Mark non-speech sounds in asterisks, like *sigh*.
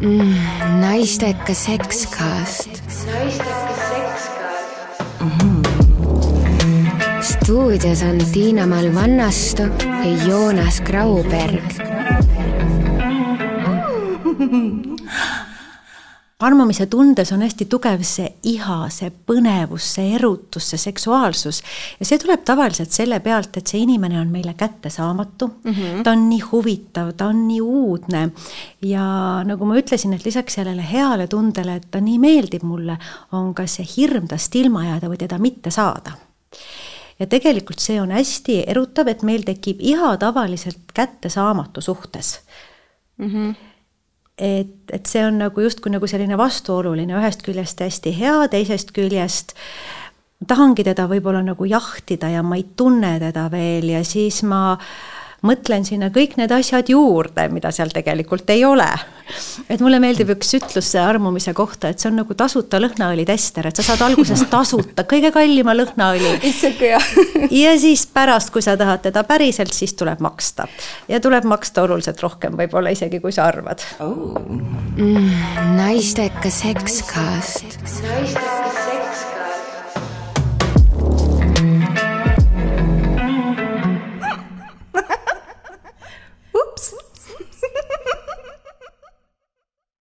mm,. naistekas sekskast. naistekas sekskast mm. -hmm. stuudios on Tiina-Mall Vannastu ja Joonas Grauberg armumise tundes on hästi tugev see iha, see põnevus, see erutus, see seksuaalsus. ja see tuleb tavaliselt selle pealt, et see inimene on meile kättesaamatu mm. -hmm. ta on nii huvitav, ta on nii uudne. ja nagu ma ütlesin, et lisaks sellele heale tundele, et ta nii meeldib mulle, on ka see hirm tast ilma jääda või teda mitte saada ja tegelikult see on hästi erutav, et meil tekib iha tavaliselt kättesaamatu suhtes mm. -hmm et, et see on nagu justkui nagu selline vastuoluline, ühest küljest hästi hea, teisest küljest tahangi teda võib-olla nagu jahtida ja ma ei tunne teda veel ja siis ma mõtlen sinna kõik need asjad juurde, mida seal tegelikult ei ole. et mulle meeldib üks ütlus armumise kohta, et see on nagu tasuta lõhnaõlitester, et sa saad alguses tasuta kõige kallima lõhnaõli. *laughs* *laughs* ja siis pärast, kui sa tahad teda päriselt, siis tuleb maksta. ja tuleb maksta oluliselt rohkem, võib-olla isegi, kui sa arvad oh.. Mm, naistekas sekskast. naistekas Sim.